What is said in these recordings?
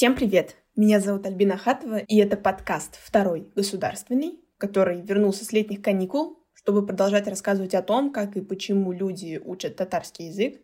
Всем привет! Меня зовут Альбина Хатова, и это подкаст «Второй государственный», который вернулся с летних каникул, чтобы продолжать рассказывать о том, как и почему люди учат татарский язык,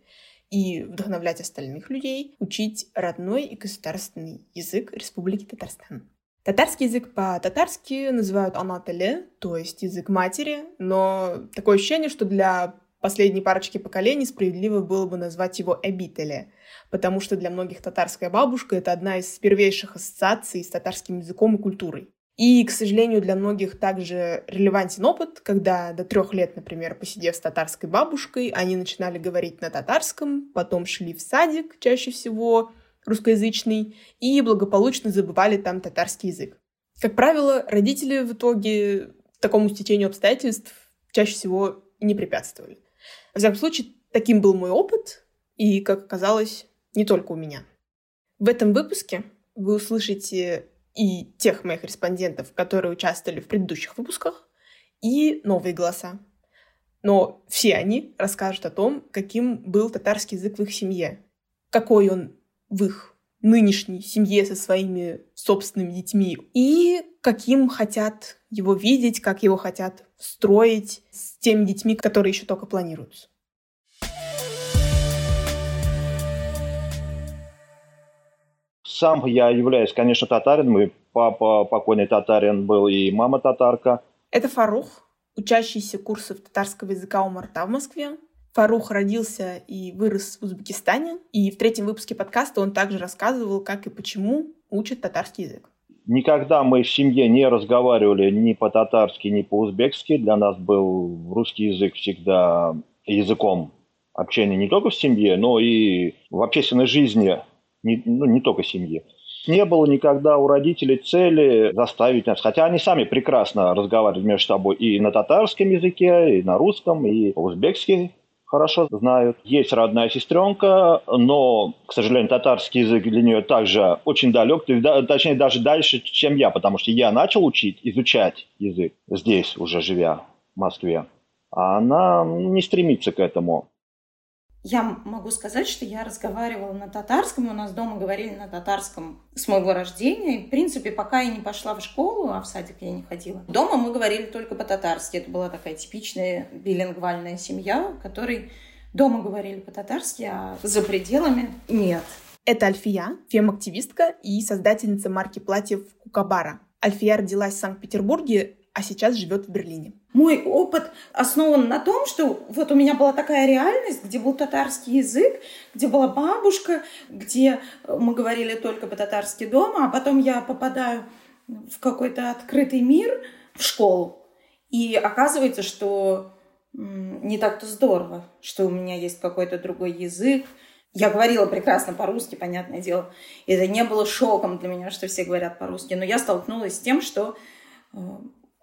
и вдохновлять остальных людей учить родной и государственный язык Республики Татарстан. Татарский язык по-татарски называют анателе, то есть язык матери, но такое ощущение, что для последней парочки поколений справедливо было бы назвать его эбителе, потому что для многих татарская бабушка — это одна из первейших ассоциаций с татарским языком и культурой. И, к сожалению, для многих также релевантен опыт, когда до трех лет, например, посидев с татарской бабушкой, они начинали говорить на татарском, потом шли в садик, чаще всего русскоязычный, и благополучно забывали там татарский язык. Как правило, родители в итоге такому стечению обстоятельств чаще всего не препятствовали. В всяком случае, таким был мой опыт, и, как оказалось, не только у меня. В этом выпуске вы услышите и тех моих респондентов, которые участвовали в предыдущих выпусках, и новые голоса. Но все они расскажут о том, каким был татарский язык в их семье, какой он в их нынешней семье со своими собственными детьми и каким хотят его видеть, как его хотят строить с теми детьми, которые еще только планируются. Сам я являюсь, конечно, татарином, и папа покойный татарин был, и мама татарка. Это Фарух, учащийся курсов татарского языка у Марта в Москве. Фарух родился и вырос в Узбекистане, и в третьем выпуске подкаста он также рассказывал, как и почему учат татарский язык. Никогда мы в семье не разговаривали ни по-татарски, ни по-узбекски. Для нас был русский язык всегда языком общения не только в семье, но и в общественной жизни не, ну, не только семьи. Не было никогда у родителей цели заставить нас, хотя они сами прекрасно разговаривают между собой и на татарском языке, и на русском, и по-узбекски хорошо знают. Есть родная сестренка, но, к сожалению, татарский язык для нее также очень далек, точнее даже дальше, чем я, потому что я начал учить, изучать язык здесь, уже живя в Москве, а она не стремится к этому. Я могу сказать, что я разговаривала на татарском, у нас дома говорили на татарском с моего рождения. И, в принципе, пока я не пошла в школу, а в садик я не ходила, дома мы говорили только по-татарски. Это была такая типичная билингвальная семья, в которой дома говорили по-татарски, а за пределами нет. Это Альфия, фем-активистка и создательница марки платьев Кукабара. Альфия родилась в Санкт-Петербурге, а сейчас живет в Берлине. Мой опыт основан на том, что вот у меня была такая реальность, где был татарский язык, где была бабушка, где мы говорили только по-татарски дома, а потом я попадаю в какой-то открытый мир, в школу. И оказывается, что не так-то здорово, что у меня есть какой-то другой язык. Я говорила прекрасно по-русски, понятное дело. Это не было шоком для меня, что все говорят по-русски. Но я столкнулась с тем, что э,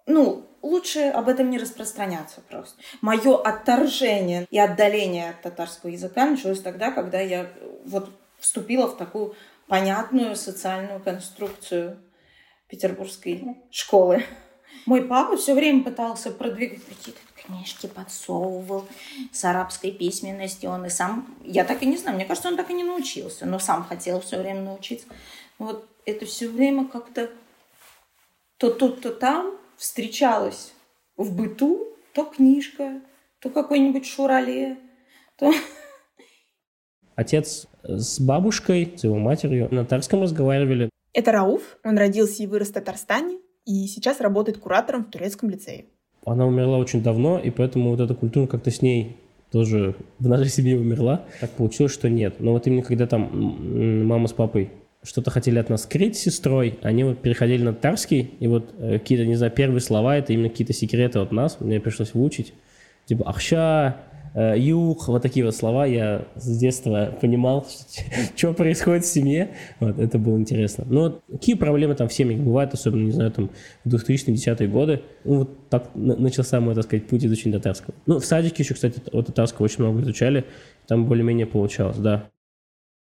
ну, лучше об этом не распространяться просто. Мое отторжение и отдаление от татарского языка началось тогда, когда я вот вступила в такую понятную социальную конструкцию петербургской школы. Мой папа все время пытался продвигать какие-то книжки, подсовывал с арабской письменностью. Он и сам, я так и не знаю, мне кажется, он так и не научился, но сам хотел все время научиться. Вот это все время как-то то тут, то там встречалась в быту, то книжка, то какой-нибудь шурале, то... Отец с бабушкой, с его матерью на татарском разговаривали. Это Рауф, он родился и вырос в Татарстане, и сейчас работает куратором в турецком лицее. Она умерла очень давно, и поэтому вот эта культура как-то с ней тоже в нашей семье умерла. Так получилось, что нет. Но вот именно когда там мама с папой что-то хотели от нас скрыть с сестрой, они вот переходили на татарский, и вот э, какие-то, не знаю, первые слова, это именно какие-то секреты от нас, мне пришлось выучить. Типа «ахща», э, «юх», вот такие вот слова я с детства понимал, что происходит в семье. Вот, это было интересно. Но какие проблемы там в семьях бывают, особенно, не знаю, там в 2010-е годы. Ну, вот так начался мой, так сказать, путь изучения татарского. Ну, в садике еще, кстати, от татарского очень много изучали, там более-менее получалось, да.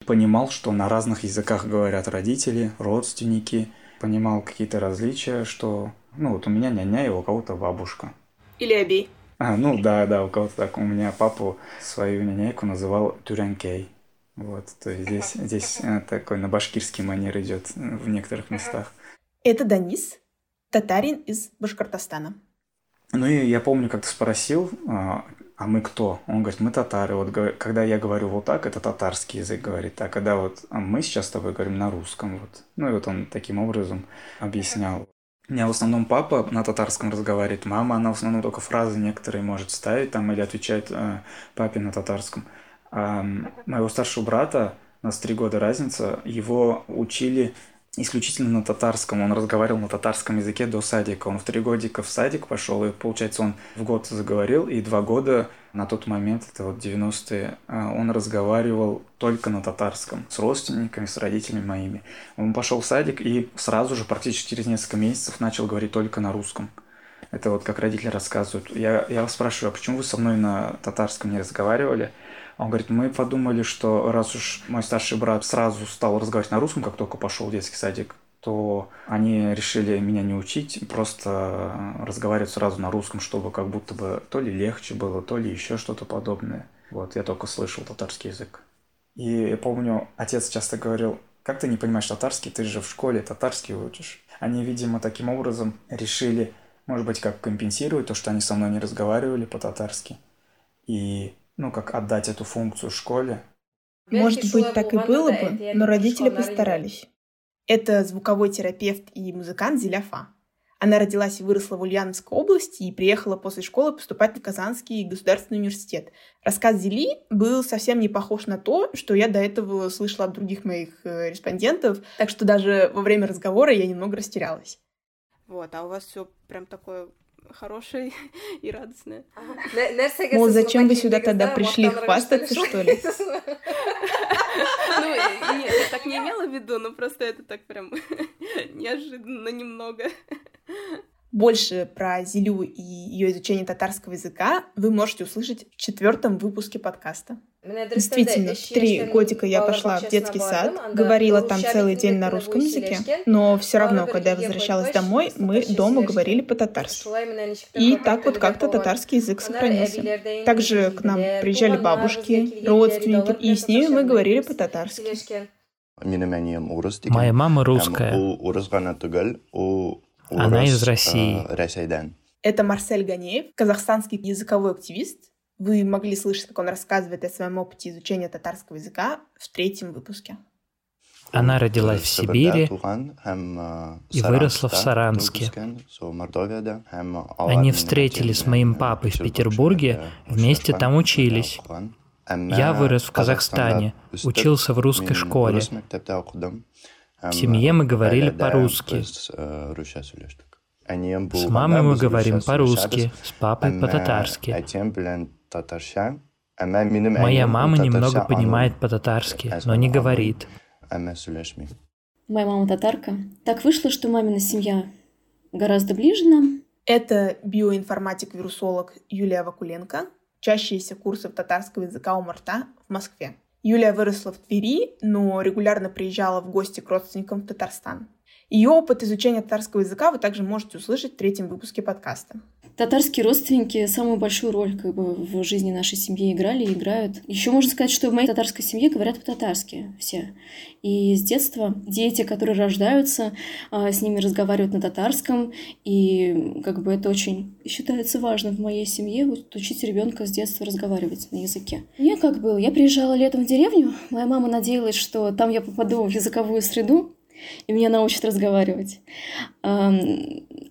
Понимал, что на разных языках говорят родители, родственники. Понимал какие-то различия, что... Ну, вот у меня няня, и у кого-то бабушка. Или оби. А, ну да, да, у кого-то так. У меня папу свою няняйку называл Тюрянкей. Вот, то есть здесь, здесь э, такой на башкирский манер идет э, в некоторых местах. Это Данис, татарин из Башкортостана. Ну и я помню, как ты спросил, а, мы кто? Он говорит, мы татары. Вот когда я говорю вот так, это татарский язык говорит. А когда вот а мы сейчас с тобой говорим на русском, вот. Ну и вот он таким образом объяснял. У меня в основном папа на татарском разговаривает, мама, она в основном только фразы некоторые может ставить там или отвечает э, папе на татарском. А моего старшего брата, у нас три года разница, его учили исключительно на татарском. Он разговаривал на татарском языке до садика. Он в три годика в садик пошел, и, получается, он в год заговорил, и два года на тот момент, это вот 90-е, а, он разговаривал только на татарском с родственниками, с родителями моими. Он пошел в садик и сразу же, практически через несколько месяцев, начал говорить только на русском. Это вот как родители рассказывают. Я, я вас спрашиваю, а почему вы со мной на татарском не разговаривали? Он говорит, мы подумали, что раз уж мой старший брат сразу стал разговаривать на русском, как только пошел в детский садик, то они решили меня не учить, просто разговаривать сразу на русском, чтобы как будто бы то ли легче было, то ли еще что-то подобное. Вот, я только слышал татарский язык. И я помню, отец часто говорил, как ты не понимаешь татарский, ты же в школе татарский учишь. Они, видимо, таким образом решили, может быть, как компенсировать то, что они со мной не разговаривали по-татарски. И ну, как отдать эту функцию школе. Может быть, так и было бы, но родители постарались. Это звуковой терапевт и музыкант Зеляфа. Она родилась и выросла в Ульяновской области и приехала после школы поступать в Казанский государственный университет. Рассказ Зели был совсем не похож на то, что я до этого слышала от других моих э, респондентов, так что даже во время разговора я немного растерялась. Вот, а у вас все прям такое хорошее и радостное. Мол, зачем вы сюда тогда пришли хвастаться, что ли? Ну, нет, я так не имела в виду, но просто это так прям неожиданно немного. Больше про Зилю и ее изучение татарского языка вы можете услышать в четвертом выпуске подкаста. Действительно, в три годика я пошла в детский сад, говорила там целый день на русском языке, но все равно, когда я возвращалась домой, мы дома говорили по-татарски. И так вот как-то татарский язык сохранился. Также к нам приезжали бабушки, родственники, и с ними мы говорили по-татарски. Моя мама русская. Она из России. Это Марсель Ганеев, казахстанский языковой активист. Вы могли слышать, как он рассказывает о своем опыте изучения татарского языка в третьем выпуске. Она родилась в Сибири и выросла в Саранске. Они встретились с моим папой в Петербурге, вместе там учились. Я вырос в Казахстане, учился в русской школе. В семье мы говорили по-русски. С мамой мы говорим по-русски, с папой по-татарски. Моя мама немного понимает по-татарски, но не говорит. Моя мама татарка. Так вышло, что мамина семья гораздо ближе нам. Это биоинформатик-вирусолог Юлия Вакуленко, учащаяся курсов татарского языка у Марта в Москве. Юлия выросла в Твери, но регулярно приезжала в гости к родственникам в Татарстан. Ее опыт изучения татарского языка вы также можете услышать в третьем выпуске подкаста. Татарские родственники самую большую роль как бы, в жизни нашей семьи играли и играют. Еще можно сказать, что в моей татарской семье говорят по-татарски все. И с детства дети, которые рождаются, а, с ними разговаривают на татарском. И как бы это очень считается важным в моей семье, вот, учить ребенка с детства разговаривать на языке. Я как бы, я приезжала летом в деревню, моя мама надеялась, что там я попаду в языковую среду, и меня научат разговаривать.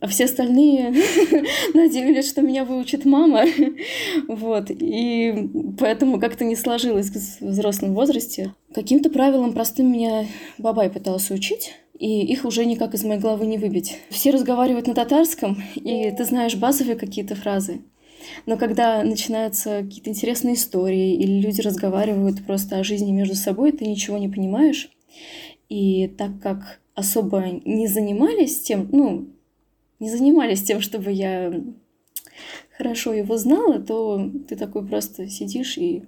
А все остальные надеялись, что меня выучит мама. вот. И поэтому как-то не сложилось в взрослом возрасте. Каким-то правилам простым меня бабай пытался учить и их уже никак из моей головы не выбить. Все разговаривают на татарском, и ты знаешь базовые какие-то фразы. Но когда начинаются какие-то интересные истории, или люди разговаривают просто о жизни между собой, ты ничего не понимаешь. И так как особо не занимались тем, ну, не занимались тем, чтобы я хорошо его знала, то ты такой просто сидишь и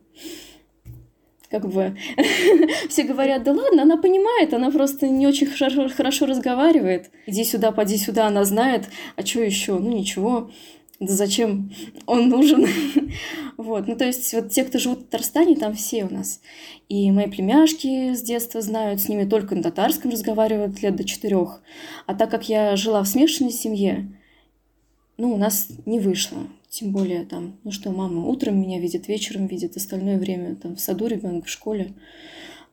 как бы все говорят, да ладно, она понимает, она просто не очень хорошо, хорошо разговаривает. Иди сюда, поди сюда, она знает, а что еще? Ну ничего. Да зачем он нужен? вот, ну то есть вот те, кто живут в Татарстане, там все у нас. И мои племяшки с детства знают, с ними только на татарском разговаривают лет до четырех. А так как я жила в смешанной семье, ну, у нас не вышло. Тем более там, ну что, мама утром меня видит, вечером видит, остальное время там в саду ребенок, в школе.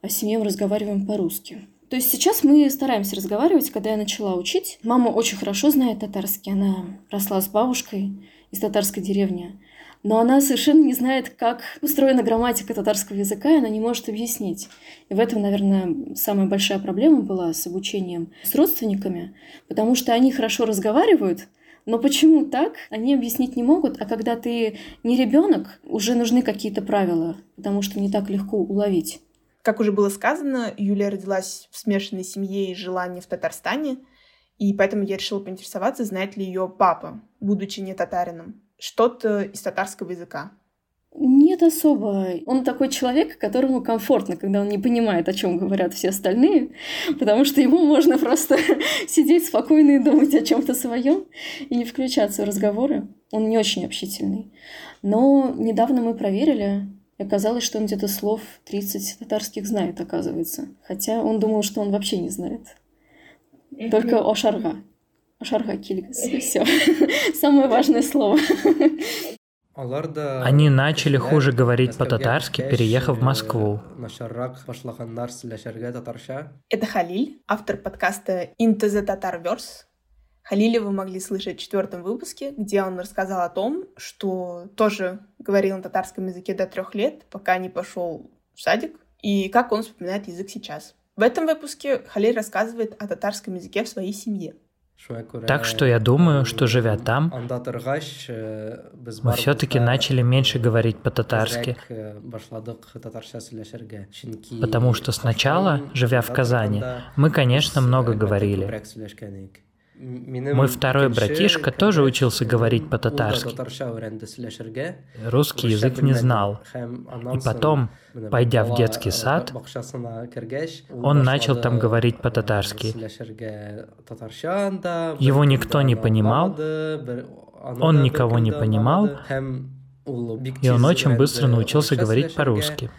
А с семьей разговариваем по-русски. То есть сейчас мы стараемся разговаривать, когда я начала учить. Мама очень хорошо знает татарский, она росла с бабушкой из татарской деревни. Но она совершенно не знает, как устроена грамматика татарского языка, и она не может объяснить. И в этом, наверное, самая большая проблема была с обучением с родственниками, потому что они хорошо разговаривают, но почему так, они объяснить не могут, а когда ты не ребенок, уже нужны какие-то правила, потому что не так легко уловить. Как уже было сказано, Юлия родилась в смешанной семье и жила не в Татарстане, и поэтому я решила поинтересоваться, знает ли ее папа, будучи не татарином, что-то из татарского языка. Нет особо. Он такой человек, которому комфортно, когда он не понимает, о чем говорят все остальные, потому что ему можно просто сидеть спокойно и думать о чем-то своем и не включаться в разговоры. Он не очень общительный. Но недавно мы проверили, и оказалось, что он где-то слов 30 татарских знает, оказывается. Хотя он думал, что он вообще не знает. Только Ошарга. Ошарга Кильгас. И все. Самое важное слово. Они начали хуже говорить по-татарски, переехав в Москву. Это Халиль, автор подкаста Into the Tatarverse. Халиля вы могли слышать в четвертом выпуске, где он рассказал о том, что тоже говорил на татарском языке до трех лет, пока не пошел в садик, и как он вспоминает язык сейчас. В этом выпуске Халиль рассказывает о татарском языке в своей семье. Так что я думаю, что живя там, мы все-таки начали меньше говорить по-татарски. Потому что сначала, живя в Казани, мы, конечно, много говорили. Мой второй братишка тоже учился говорить по-татарски. Русский язык не знал. И потом, пойдя в детский сад, он начал там говорить по-татарски. Его никто не понимал, он никого не понимал, и он очень быстро научился говорить по-русски.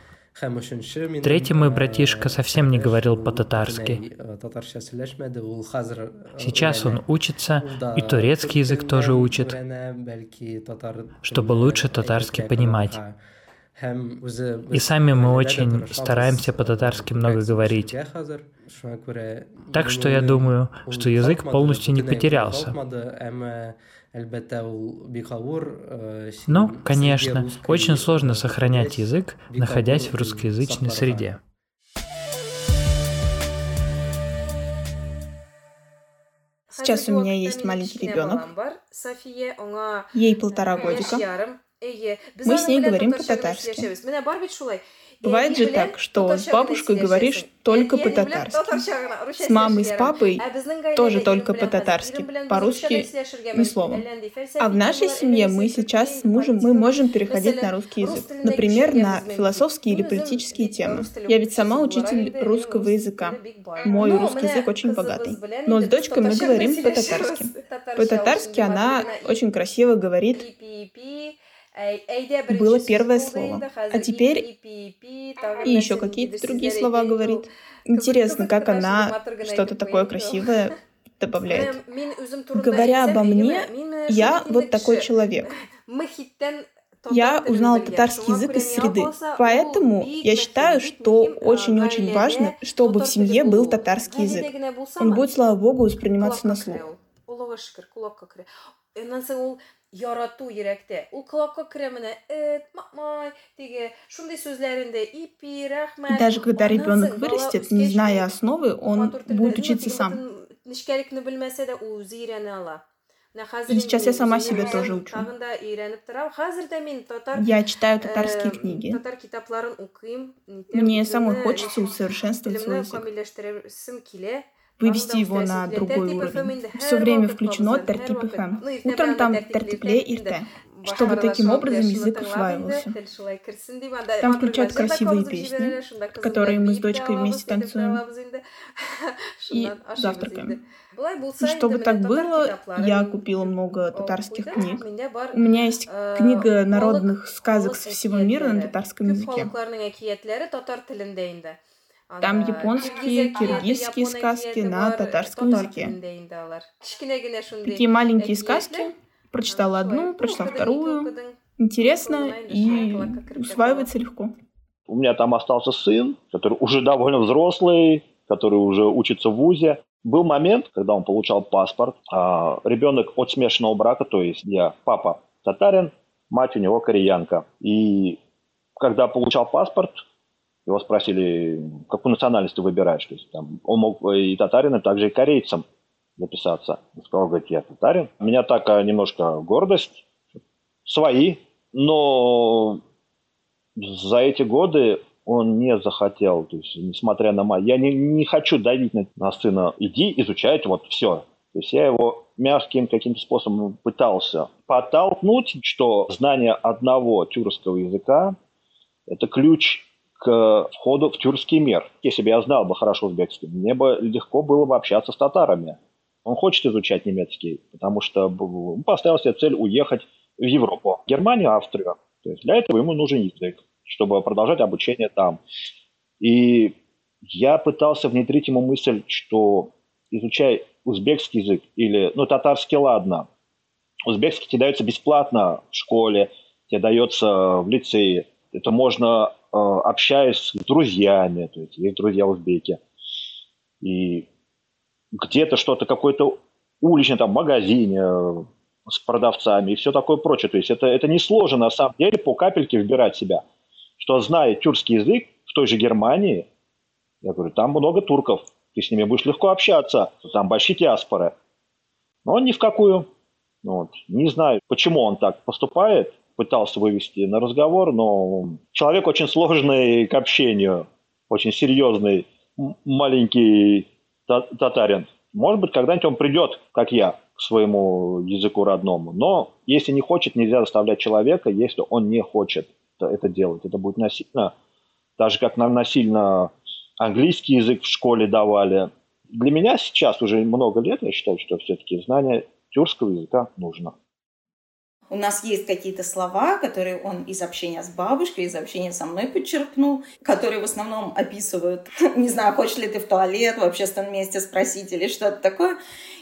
Третий мой братишка совсем не говорил по-татарски. Сейчас он учится, и турецкий язык тоже учит, чтобы лучше татарский понимать. И сами мы очень стараемся по-татарски много говорить. Так что я думаю, что язык полностью не потерялся. Ну, конечно, очень сложно сохранять язык, находясь в русскоязычной среде. Сейчас у меня есть маленький ребенок. Ей полтора годика. Мы с ней говорим по-татарски. Бывает же так, что с бабушкой говоришь только по-татарски. С мамой, с папой тоже только по-татарски. По-русски ни слова. А в нашей семье мы сейчас с мужем мы можем переходить на русский язык. Например, на философские или политические темы. Я ведь сама учитель русского языка. Мой русский язык очень богатый. Но с дочкой мы говорим по-татарски. По-татарски она очень красиво говорит было первое слово. А теперь и еще какие-то другие слова говорит. Интересно, как она что-то такое красивое добавляет. Говоря обо мне, я вот такой человек. Я узнала татарский язык из среды, поэтому я считаю, что очень-очень важно, чтобы в семье был татарский язык. Он будет, слава богу, восприниматься на слух ярату йөрәктә. Ул колакка керә менә эт, мамай, теге шундый сүзләрендә ипи, рәхмәт. Даже когда ребенок вырастет, не зная основы, он будет учиться сам. И сейчас я сама себе тоже учу. Я читаю татарские книги. Мне самой хочется усовершенствовать свой язык вывести его на другой уровень. Все время включено тертип и хэм. Утром там тертипле и рте. чтобы таким образом язык усваивался. Там включают красивые песни, которые мы с дочкой вместе танцуем и завтракаем. И чтобы так было, я купила много татарских книг. У меня есть книга народных сказок со всего мира на татарском языке. Там японские, киргизские сказки на татарском языке. Такие маленькие сказки. Прочитала одну, прочитала вторую. Интересно и усваивается легко. У меня там остался сын, который уже довольно взрослый, который уже учится в ВУЗе. Был момент, когда он получал паспорт, а ребенок от смешанного брака, то есть я папа татарин, мать у него кореянка. И когда получал паспорт, его спросили, какую национальность ты выбираешь. То есть, там, он мог и татарином, также и корейцем записаться. Он сказал, говорит, я татарин. У меня такая немножко гордость. Свои. Но за эти годы он не захотел, то есть, несмотря на мать, я не, не хочу давить на сына, иди изучать вот все. То есть я его мягким каким-то способом пытался подтолкнуть, что знание одного тюркского языка – это ключ к входу в тюркский мир. Если бы я знал бы хорошо узбекский, мне бы легко было бы общаться с татарами. Он хочет изучать немецкий, потому что он поставил себе цель уехать в Европу, Германию, Австрию. То есть для этого ему нужен язык, чтобы продолжать обучение там. И я пытался внедрить ему мысль, что изучай узбекский язык или, ну, татарский, ладно. Узбекский тебе дается бесплатно в школе, тебе дается в лицее. Это можно Э, общаюсь с друзьями, то есть есть друзья узбеки, и где-то что-то, какой-то уличный там магазине э, с продавцами и все такое прочее. То есть это, это не сложно на самом деле по капельке выбирать себя. Что зная тюркский язык в той же Германии, я говорю, там много турков, ты с ними будешь легко общаться, там большие диаспоры. Но он ни в какую. Вот. Не знаю, почему он так поступает, пытался вывести на разговор, но человек очень сложный к общению, очень серьезный, маленький татарин. Может быть, когда-нибудь он придет, как я, к своему языку родному. Но если не хочет, нельзя заставлять человека, если он не хочет это делать. Это будет насильно. Так же, как нам насильно английский язык в школе давали. Для меня сейчас уже много лет, я считаю, что все-таки знание тюркского языка нужно. У нас есть какие-то слова, которые он из общения с бабушкой, из общения со мной подчеркнул, которые в основном описывают, не знаю, хочешь ли ты в туалет в общественном месте спросить или что-то такое.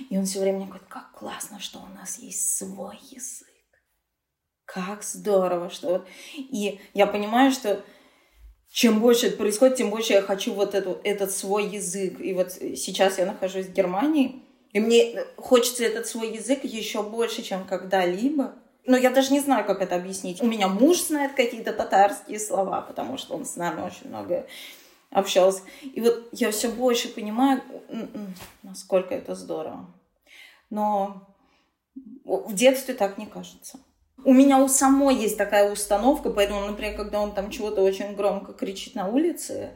И он все время мне говорит, как классно, что у нас есть свой язык. Как здорово, что... И я понимаю, что чем больше это происходит, тем больше я хочу вот эту, этот свой язык. И вот сейчас я нахожусь в Германии, и мне хочется этот свой язык еще больше, чем когда-либо. Ну, я даже не знаю, как это объяснить. У меня муж знает какие-то татарские слова, потому что он с нами очень много общался. И вот я все больше понимаю, насколько это здорово. Но в детстве так не кажется. У меня у самой есть такая установка, поэтому, например, когда он там чего-то очень громко кричит на улице,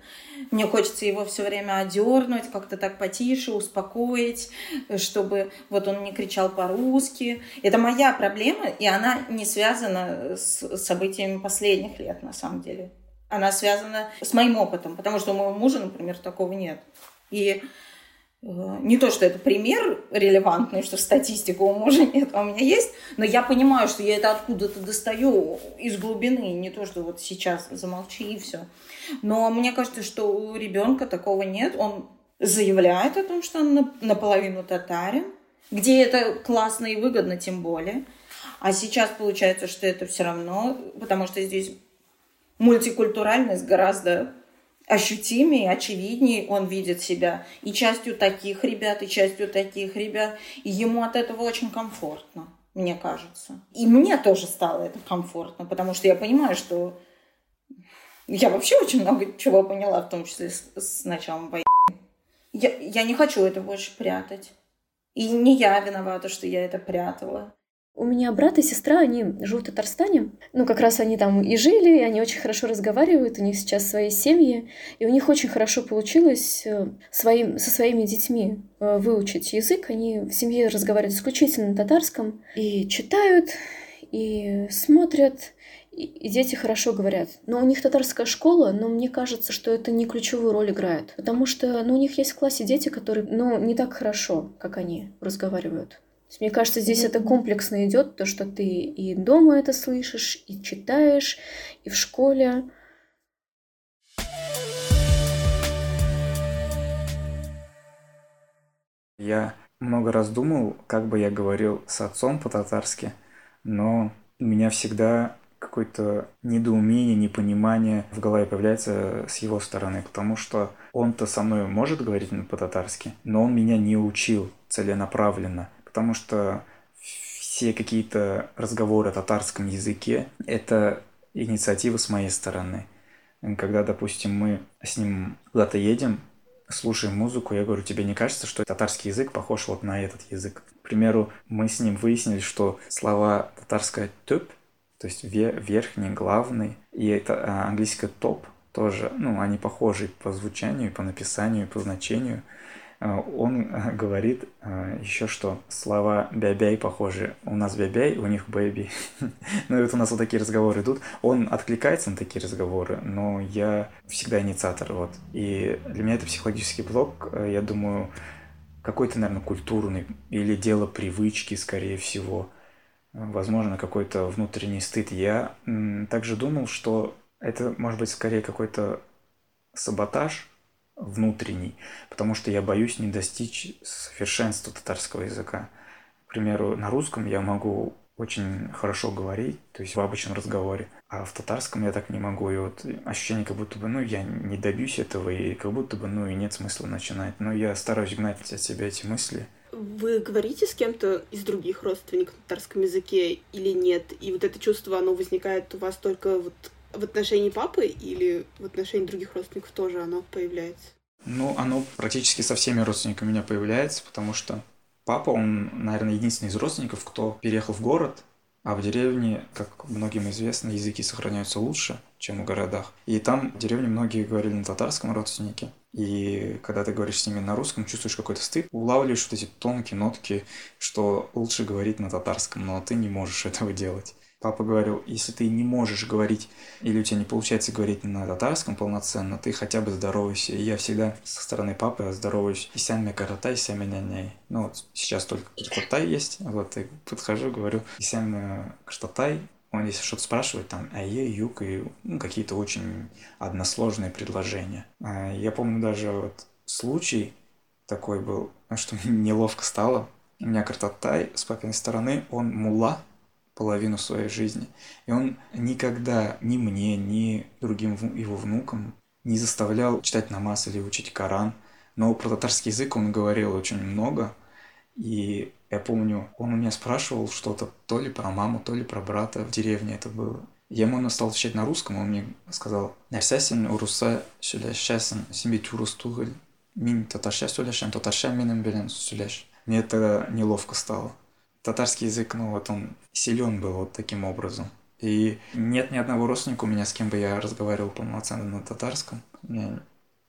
мне хочется его все время одернуть, как-то так потише, успокоить, чтобы вот он не кричал по-русски. Это моя проблема, и она не связана с событиями последних лет, на самом деле. Она связана с моим опытом, потому что у моего мужа, например, такого нет. И не то, что это пример релевантный, что статистика у мужа нет, а у меня есть, но я понимаю, что я это откуда-то достаю из глубины, не то, что вот сейчас замолчи и все. Но мне кажется, что у ребенка такого нет. Он заявляет о том, что он наполовину татарин, где это классно и выгодно, тем более. А сейчас получается, что это все равно, потому что здесь мультикультуральность гораздо ощутимее, очевиднее он видит себя и частью таких ребят, и частью таких ребят. И ему от этого очень комфортно, мне кажется. И мне тоже стало это комфортно, потому что я понимаю, что я вообще очень много чего поняла, в том числе с, с началом войны. Я, я не хочу это больше прятать. И не я виновата, что я это прятала. У меня брат и сестра, они живут в Татарстане. Ну, как раз они там и жили, и они очень хорошо разговаривают, у них сейчас свои семьи, и у них очень хорошо получилось э, своим, со своими детьми э, выучить язык. Они в семье разговаривают исключительно на татарском и читают, и смотрят, и дети хорошо говорят. Но у них татарская школа, но мне кажется, что это не ключевую роль играет. Потому что ну, у них есть в классе дети, которые ну, не так хорошо, как они разговаривают. Мне кажется, здесь mm-hmm. это комплексно идет, то, что ты и дома это слышишь, и читаешь, и в школе. Я много раз думал, как бы я говорил с отцом по-татарски, но у меня всегда какое-то недоумение, непонимание в голове появляется с его стороны, потому что он-то со мной может говорить по-татарски, но он меня не учил целенаправленно, потому что все какие-то разговоры о татарском языке – это инициатива с моей стороны. Когда, допустим, мы с ним куда-то едем, слушаем музыку, я говорю, тебе не кажется, что татарский язык похож вот на этот язык? К примеру, мы с ним выяснили, что слова татарское «тюп», то есть верхний, главный, и это а, английское «топ», тоже, ну, они похожи по звучанию, по написанию, по значению – он а, говорит а, еще, что слова «бябяй» похожи. У нас «бябяй», у них «бэби». ну, вот у нас вот такие разговоры идут. Он откликается на такие разговоры, но я всегда инициатор, вот. И для меня это психологический блок, я думаю, какой-то, наверное, культурный или дело привычки, скорее всего. Возможно, какой-то внутренний стыд. Я также думал, что это может быть скорее какой-то саботаж, внутренний, потому что я боюсь не достичь совершенства татарского языка. К примеру, на русском я могу очень хорошо говорить, то есть в обычном разговоре, а в татарском я так не могу, и вот ощущение, как будто бы, ну, я не добьюсь этого, и как будто бы, ну, и нет смысла начинать, но я стараюсь гнать от себя эти мысли. Вы говорите с кем-то из других родственников на татарском языке или нет? И вот это чувство, оно возникает у вас только вот в отношении папы или в отношении других родственников тоже оно появляется? Ну, оно практически со всеми родственниками у меня появляется, потому что папа, он, наверное, единственный из родственников, кто переехал в город, а в деревне, как многим известно, языки сохраняются лучше, чем в городах. И там в деревне многие говорили на татарском родственнике. И когда ты говоришь с ними на русском, чувствуешь какой-то стыд, улавливаешь вот эти тонкие нотки, что лучше говорить на татарском, но ты не можешь этого делать. Папа говорил, если ты не можешь говорить, или у тебя не получается говорить на татарском полноценно, ты хотя бы здоровайся. И я всегда со стороны папы здороваюсь. Исями каратай, исями няняй. Ну вот сейчас только киркотай есть. Вот и подхожу, говорю, исями кштатай. Он если что-то спрашивает, там, ае, юг, и ну, какие-то очень односложные предложения. А я помню даже вот случай такой был, что мне неловко стало. У меня картатай с папиной стороны, он мула, половину своей жизни. И он никогда ни мне, ни другим его внукам не заставлял читать намаз или учить Коран. Но про татарский язык он говорил очень много. И я помню, он у меня спрашивал что-то то ли про маму, то ли про брата в деревне это было. Я ему стал отвечать на русском, он мне сказал, «Нәрсәсен уруса сөйләшәсен, син бит урыс мин татарча сөйләшәм, татарча минем белән сөйләш». Мне это неловко стало татарский язык, ну вот он силен был вот таким образом. И нет ни одного родственника у меня, с кем бы я разговаривал полноценно на татарском. У меня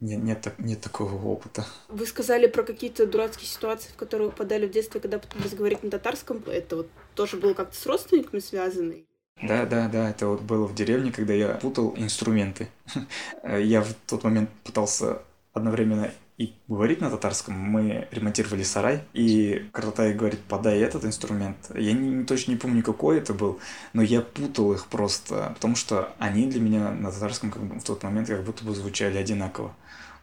нет, нет, нет такого опыта. Вы сказали про какие-то дурацкие ситуации, в которые вы попадали в детстве, когда пытались говорить на татарском. Это вот тоже было как-то с родственниками связано? Да, да, да, это вот было в деревне, когда я путал инструменты. Я в тот момент пытался одновременно и говорить на татарском. Мы ремонтировали сарай, и Картатай говорит, подай этот инструмент. Я не, точно не помню, какой это был, но я путал их просто, потому что они для меня на татарском как бы, в тот момент как будто бы звучали одинаково.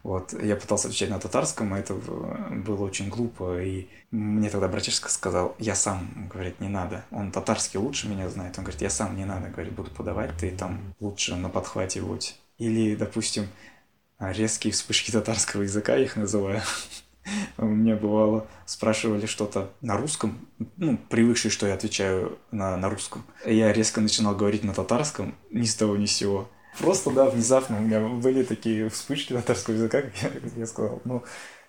Вот, я пытался отвечать на татарском, а это было очень глупо, и мне тогда братишка сказал, я сам, говорит, не надо. Он татарский лучше меня знает, он говорит, я сам не надо, говорит, буду подавать, ты там лучше на подхвате будь. Или, допустим, резкие вспышки татарского языка, я их называю. У меня бывало, спрашивали что-то на русском, ну, привыкшие, что я отвечаю на, на русском. Я резко начинал говорить на татарском, ни с того ни с сего. Просто, да, внезапно у меня были такие вспышки татарского языка, как я, как я сказал. Ну,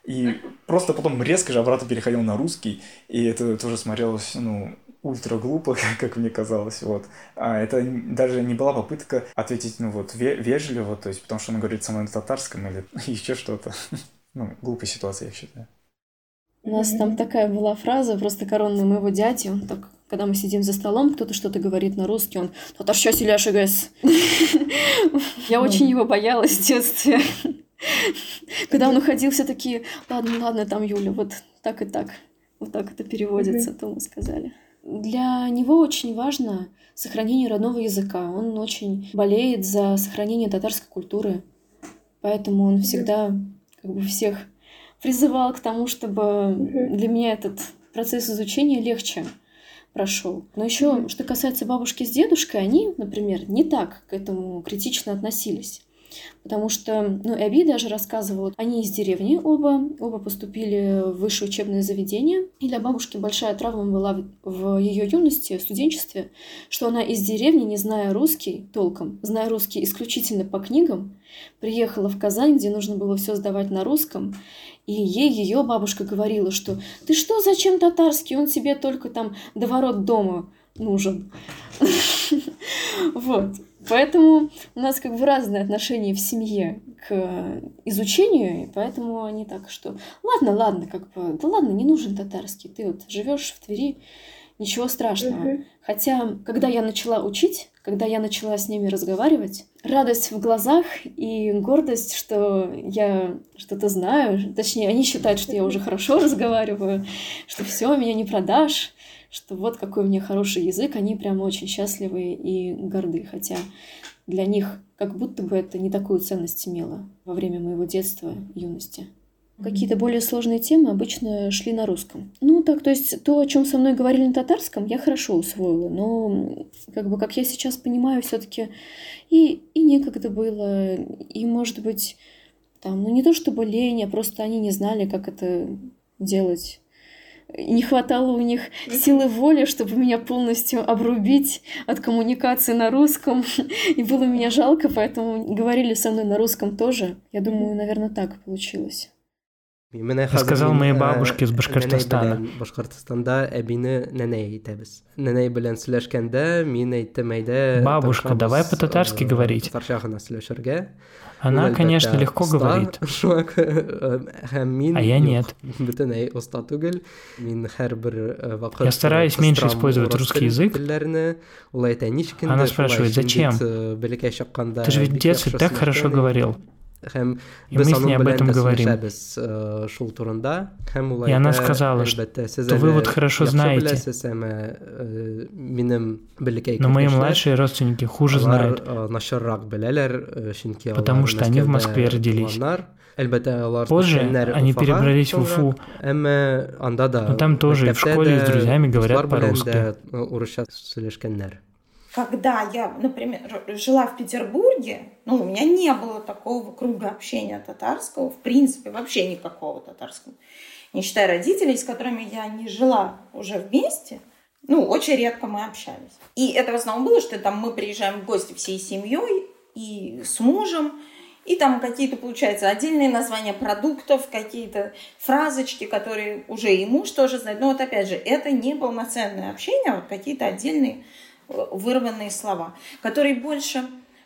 и просто потом резко же обратно переходил на русский, и это тоже смотрелось, ну, ультра глупо, как мне казалось, вот. А это даже не была попытка ответить, ну вот, вежливо, то есть потому что он говорит со мной на татарском или еще что-то. Ну, глупая ситуация, я считаю. У нас там такая была фраза, просто коронная моего дяди, он так когда мы сидим за столом, кто-то что-то говорит на русский, он «Татарша силяшигас». Я очень его боялась в детстве. Когда он уходил, все такие «Ладно, ладно, там Юля, вот так и так». Вот так это переводится, то мы сказали. Для него очень важно сохранение родного языка. Он очень болеет за сохранение татарской культуры. Поэтому он всегда как бы всех призывал к тому, чтобы для меня этот процесс изучения легче прошел. Но еще, что касается бабушки с дедушкой, они, например, не так к этому критично относились. Потому что, ну, Эби даже рассказывала, они из деревни оба, оба поступили в высшее учебное заведение. И для бабушки большая травма была в ее юности, в студенчестве, что она из деревни, не зная русский толком, зная русский исключительно по книгам, приехала в Казань, где нужно было все сдавать на русском, и ей ее бабушка говорила, что «Ты что, зачем татарский? Он тебе только там до ворот дома нужен». Вот. Поэтому у нас как бы разные отношения в семье к изучению, и поэтому они так, что ладно, ладно, как бы, да ладно, не нужен татарский, ты вот живешь в Твери, ничего страшного. Хотя, когда я начала учить, когда я начала с ними разговаривать, радость в глазах и гордость, что я что-то знаю, точнее, они считают, что я уже хорошо разговариваю, что все, меня не продашь, что вот какой у меня хороший язык, они прям очень счастливы и горды, хотя для них как будто бы это не такую ценность имело во время моего детства, юности. Какие-то более сложные темы обычно шли на русском. Ну, так, то есть то, о чем со мной говорили на татарском, я хорошо усвоила, но, как бы, как я сейчас понимаю, все-таки и, и некогда было, и, может быть, там, ну, не то чтобы лень, а просто они не знали, как это делать не хватало у них силы воли, чтобы меня полностью обрубить от коммуникации на русском. И было меня жалко, поэтому говорили со мной на русском тоже. Я думаю, наверное, так получилось. Сказал моей бабушке из Башкортостана. Башкортостанда әбине нәнәй итәбез. Нәнәй белән сөйләшкәндә мин әйттем әйдә. Бабушка, давай по-татарски говорить. Она, конечно, легко говорит. А я нет. Я стараюсь меньше использовать русский язык. Она спрашивает, зачем? Ты же ведь в детстве так хорошо говорил. Мы с ней об этом говорим. И она сказала, что вы вот хорошо знаете, но мои младшие родственники хуже знают, потому что они в Москве родились. Позже они перебрались в Уфу, но там тоже и в школе с друзьями говорят по-русски когда я, например, жила в Петербурге, ну, у меня не было такого круга общения татарского, в принципе, вообще никакого татарского. Не считая родителей, с которыми я не жила уже вместе, ну, очень редко мы общались. И это в основном было, что там мы приезжаем в гости всей семьей и с мужем, и там какие-то, получается, отдельные названия продуктов, какие-то фразочки, которые уже и муж тоже знает. Но вот опять же, это не полноценное общение, а вот какие-то отдельные вырванные слова, которые больше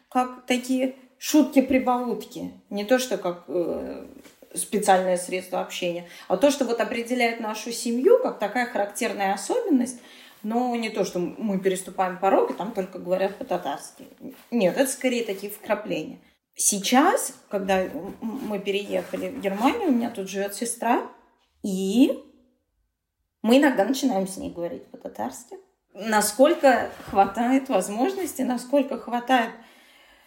как такие шутки-прибаутки, не то, что как э, специальное средство общения, а то, что вот определяет нашу семью как такая характерная особенность, но не то, что мы переступаем порог и там только говорят по-татарски. Нет, это скорее такие вкрапления. Сейчас, когда мы переехали в Германию, у меня тут живет сестра, и мы иногда начинаем с ней говорить по-татарски насколько хватает возможностей, насколько хватает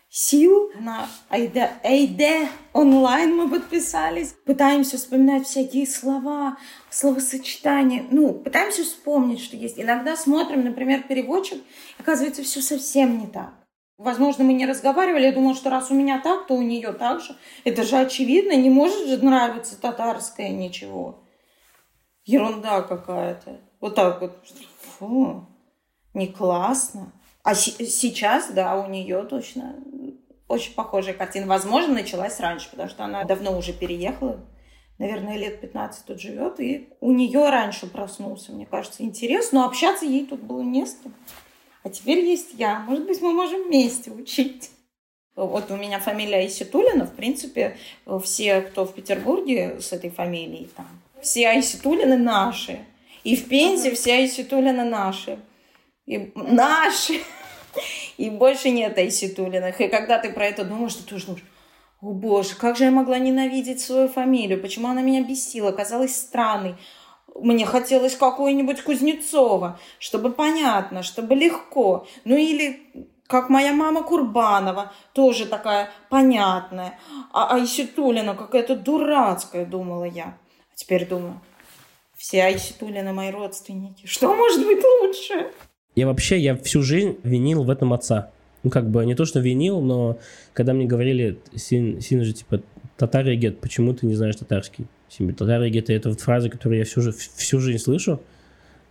сил на Айде, Айде онлайн мы подписались. Пытаемся вспоминать всякие слова, словосочетания. Ну, пытаемся вспомнить, что есть. Иногда смотрим, например, переводчик, оказывается, все совсем не так. Возможно, мы не разговаривали, я думала, что раз у меня так, то у нее так же. Это же очевидно, не может же нравиться татарское ничего. Ерунда какая-то. Вот так вот. Фу не классно. А сейчас, да, у нее точно очень похожая картина. Возможно, началась раньше, потому что она давно уже переехала. Наверное, лет 15 тут живет. И у нее раньше проснулся, мне кажется, интерес. Но общаться ей тут было не с кем. А теперь есть я. Может быть, мы можем вместе учить. Вот у меня фамилия Иситулина. В принципе, все, кто в Петербурге с этой фамилией, там, все Айситулины наши. И в Пензе все Айситулины наши. И наши. И больше нет Айситулиных. И когда ты про это думаешь, ты тоже думаешь, о боже, как же я могла ненавидеть свою фамилию? Почему она меня бесила? Казалась странной. Мне хотелось какой-нибудь Кузнецова, чтобы понятно, чтобы легко. Ну или как моя мама Курбанова, тоже такая понятная. А Айситулина какая-то дурацкая, думала я. А теперь думаю, все Айситулины мои родственники. Что может быть лучше? Я вообще, я всю жизнь винил в этом отца. Ну, как бы, не то, что винил, но когда мне говорили, Син, Син же, типа, татаригет, почему ты не знаешь татарский? Татаригет — это вот фраза, которую я всю, всю жизнь слышу.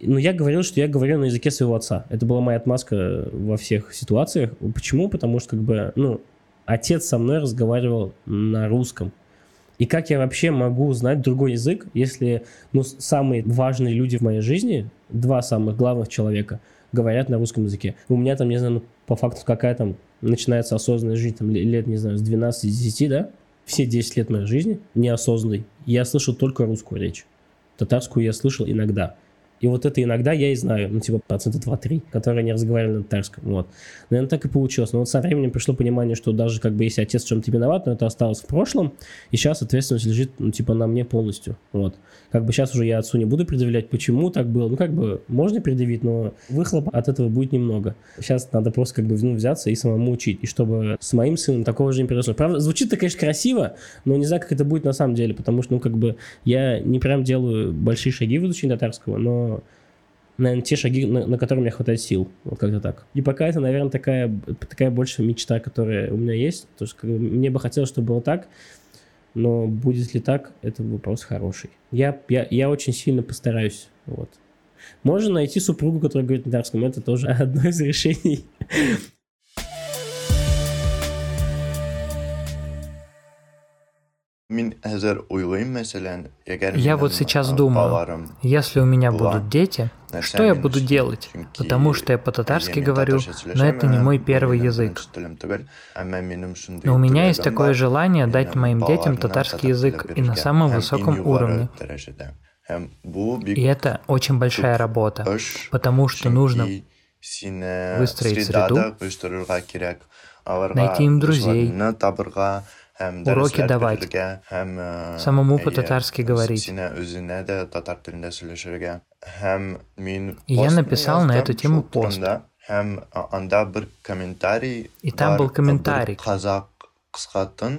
Ну, я говорил, что я говорю на языке своего отца. Это была моя отмазка во всех ситуациях. Почему? Потому что, как бы, ну, отец со мной разговаривал на русском. И как я вообще могу знать другой язык, если, ну, самые важные люди в моей жизни, два самых главных человека, говорят на русском языке. У меня там, не знаю, ну, по факту какая там начинается осознанная жизнь, там, лет, не знаю, с 12-10, да? Все 10 лет моей жизни неосознанной. Я слышал только русскую речь. Татарскую я слышал иногда. И вот это иногда я и знаю, ну, типа, процента 2-3, которые не разговаривали на татарском. Вот. Наверное, так и получилось. Но вот со временем пришло понимание, что даже как бы если отец в чем-то виноват, но это осталось в прошлом, и сейчас ответственность лежит, ну, типа, на мне полностью. Вот. Как бы сейчас уже я отцу не буду предъявлять, почему так было. Ну, как бы можно предъявить, но выхлопа от этого будет немного. Сейчас надо просто как бы ну, взяться и самому учить. И чтобы с моим сыном такого же не произошло. Правда, звучит это, конечно, красиво, но не знаю, как это будет на самом деле, потому что, ну, как бы я не прям делаю большие шаги в изучении татарского, но наверное, те шаги, на, на которые мне хватает сил. Вот как-то так. И пока это, наверное, такая, такая больше мечта, которая у меня есть. То есть как, мне бы хотелось, чтобы было так, но будет ли так, это вопрос хороший. Я, я, я очень сильно постараюсь. Вот. Можно найти супругу, которая говорит на татарском. Это тоже одно из решений. Я вот сейчас думаю, если у меня будут дети, что я буду делать? Потому что я по-татарски говорю, но это не мой первый язык. Но у меня есть такое желание дать моим детям татарский язык и на самом высоком уровне. И это очень большая работа, потому что нужно выстроить среду, найти им друзей, уроки давать, самому по-татарски говорить. И я написал на эту тему пост. И там был комментарий,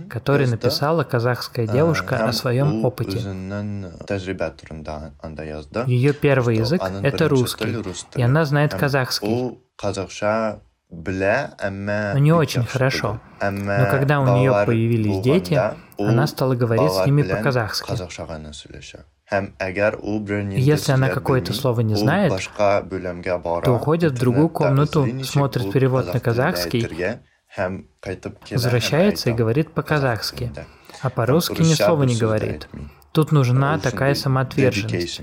который написала казахская девушка о своем опыте. Ее первый язык — это русский, и она знает казахский но не очень хорошо. Но когда у нее появились дети, она стала говорить с ними по-казахски. Если она какое-то слово не знает, то уходит в другую комнату, смотрит перевод на казахский, возвращается и говорит по-казахски, а по-русски ни слова не говорит. Тут нужна такая самоотверженность.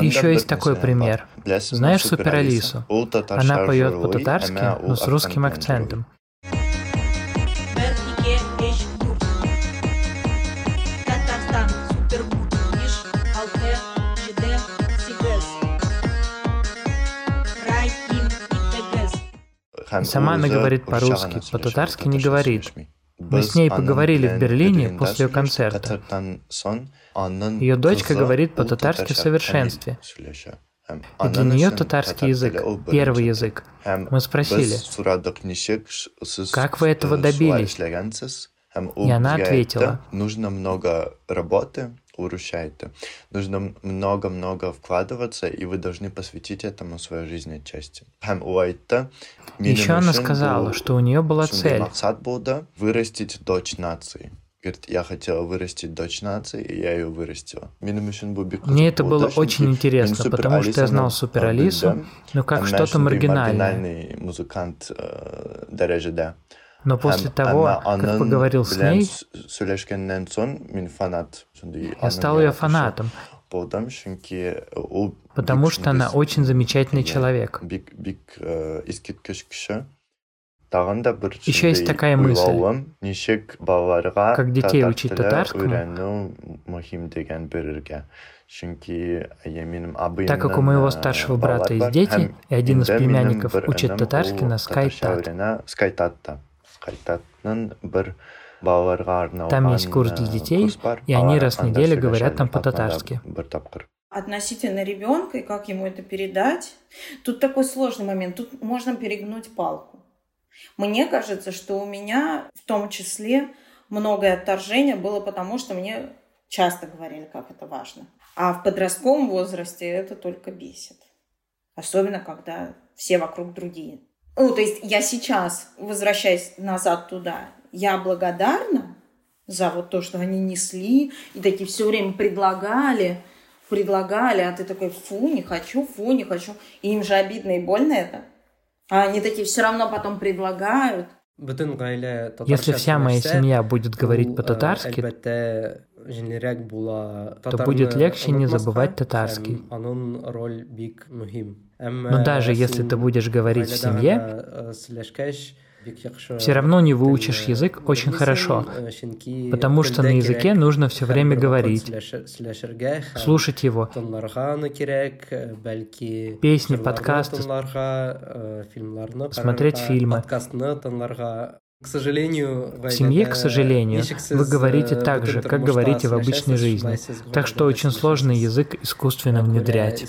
Еще есть такой пример. Знаешь Супер Алису? Она поет по-татарски, но с русским акцентом. И сама она говорит по-русски, по-татарски не говорит. Мы с ней поговорили в Берлине после ее концерта. Ее дочка говорит по-татарски в совершенстве. И для нее татарский язык – первый язык. Мы спросили, как вы этого добились? И она ответила, нужно много работы, урушайте. Нужно много-много вкладываться, и вы должны посвятить этому свою жизнь отчасти. Еще она сказала, что у нее была цель. Вырастить дочь нации. Говорит, я хотела вырастить дочь нации, и я ее вырастила. Мне это было очень интересно, потому что я знал Супер Алису, но как что-то маргинальное. музыкант э, Но после того, как поговорил с ней, я стал ее фанатом, потому что она очень замечательный человек. Еще есть такая мысль, как детей учить татарскому, Так как у моего старшего брата есть дети, и один из племянников учит татарский на скайтат. Там есть курс для детей, и они раз в неделю говорят там по-татарски. Относительно ребенка и как ему это передать, тут такой сложный момент. Тут можно перегнуть палку. Мне кажется, что у меня в том числе многое отторжение было потому, что мне часто говорили, как это важно. А в подростковом возрасте это только бесит. Особенно, когда все вокруг другие. Ну, то есть я сейчас, возвращаясь назад туда, я благодарна за вот то, что они несли и такие все время предлагали, предлагали, а ты такой, фу, не хочу, фу, не хочу. И им же обидно и больно это. А они такие все равно потом предлагают. Если вся моя семья будет говорить по-татарски, то будет легче не забывать татарский. Но даже если ты будешь говорить в семье, все равно не выучишь язык очень хорошо, потому что на языке нужно все время говорить, слушать его, песни, подкасты, смотреть фильмы. К сожалению, в семье, к сожалению, вы говорите так же, как говорите в обычной жизни. Так что очень сложный язык искусственно внедрять.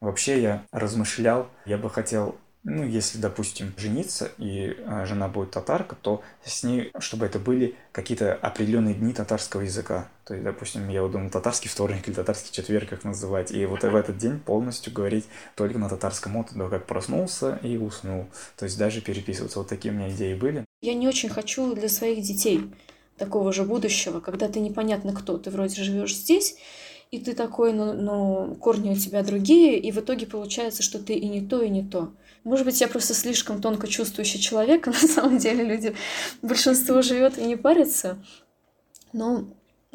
Вообще я размышлял, я бы хотел ну, если, допустим, жениться, и а, жена будет татарка, то с ней, чтобы это были какие-то определенные дни татарского языка. То есть, допустим, я вот думаю, татарский вторник или татарский четверг, как называть. И вот в этот день полностью говорить только на татарском от до как проснулся и уснул. То есть даже переписываться. Вот такие у меня идеи были. Я не очень хочу для своих детей такого же будущего, когда ты непонятно кто. Ты вроде живешь здесь, и ты такой, но, ну, но корни у тебя другие, и в итоге получается, что ты и не то, и не то. Может быть, я просто слишком тонко чувствующий человек, а на самом деле люди, большинство живет и не парится. Но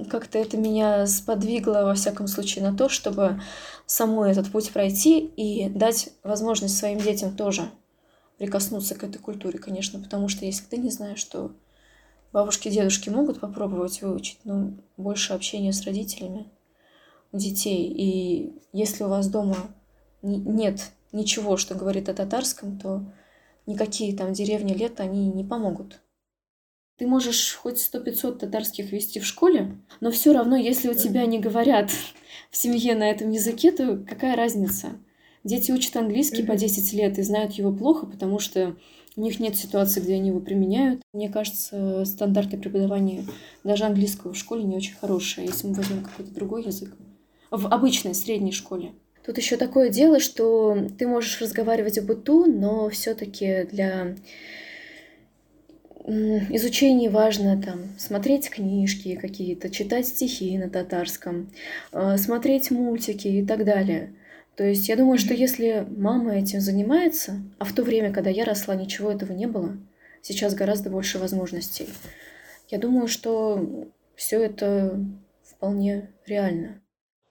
как-то это меня сподвигло, во всяком случае, на то, чтобы саму этот путь пройти и дать возможность своим детям тоже прикоснуться к этой культуре, конечно, потому что если ты не знаешь, что бабушки и дедушки могут попробовать выучить, но больше общения с родителями у детей. И если у вас дома нет ничего, что говорит о татарском, то никакие там деревни лет они не помогут. Ты можешь хоть сто пятьсот татарских вести в школе, но все равно, если у тебя не говорят в семье на этом языке, то какая разница? Дети учат английский по 10 лет и знают его плохо, потому что у них нет ситуации, где они его применяют. Мне кажется, стандарты преподавания даже английского в школе не очень хорошие, если мы возьмем какой-то другой язык. В обычной средней школе. Тут еще такое дело, что ты можешь разговаривать об быту, но все-таки для изучения важно там смотреть книжки какие-то, читать стихи на татарском, э, смотреть мультики и так далее. То есть я думаю, что если мама этим занимается, а в то время, когда я росла, ничего этого не было, сейчас гораздо больше возможностей. Я думаю, что все это вполне реально.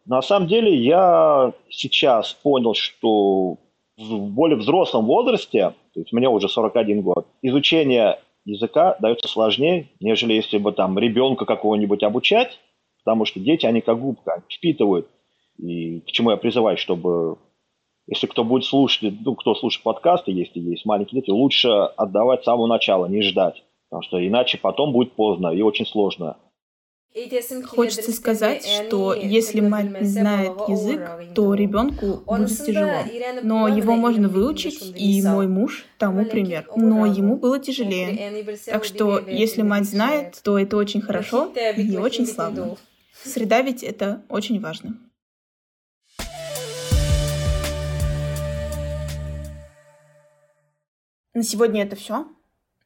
На самом деле я сейчас понял, что в более взрослом возрасте, то есть мне уже 41 год, изучение языка дается сложнее, нежели если бы там ребенка какого-нибудь обучать, потому что дети, они как губка, впитывают. И к чему я призываю, чтобы если кто будет слушать, ну, кто слушает подкасты, если есть маленькие дети, лучше отдавать с самого начала, не ждать. Потому что иначе потом будет поздно и очень сложно. Хочется сказать, что если мать не знает язык, то ребенку будет тяжело. Но его можно выучить, и мой муж тому пример. Но ему было тяжелее. Так что, если мать знает, то это очень хорошо и очень славно. Среда ведь это очень важно. На сегодня это все.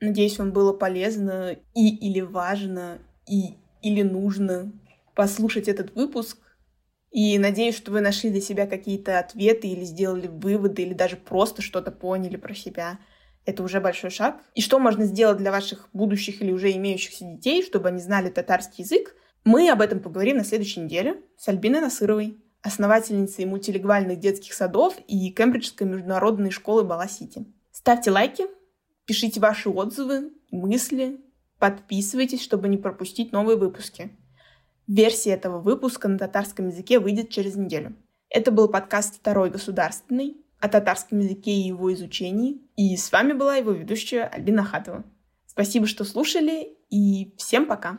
Надеюсь, вам было полезно и или важно, и или нужно послушать этот выпуск. И надеюсь, что вы нашли для себя какие-то ответы или сделали выводы, или даже просто что-то поняли про себя. Это уже большой шаг. И что можно сделать для ваших будущих или уже имеющихся детей, чтобы они знали татарский язык? Мы об этом поговорим на следующей неделе с Альбиной Насыровой, основательницей мультилингвальных детских садов и Кембриджской международной школы Бала-Сити. Ставьте лайки, пишите ваши отзывы, мысли, Подписывайтесь, чтобы не пропустить новые выпуски. Версия этого выпуска на татарском языке выйдет через неделю. Это был подкаст «Второй государственный» о татарском языке и его изучении. И с вами была его ведущая Альбина Хатова. Спасибо, что слушали, и всем пока!